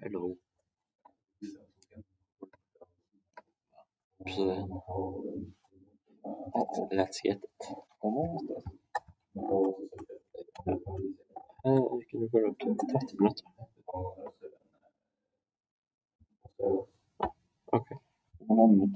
Hello. Så let's, let's get it. Her kunne du bare 30 minutter. Ok.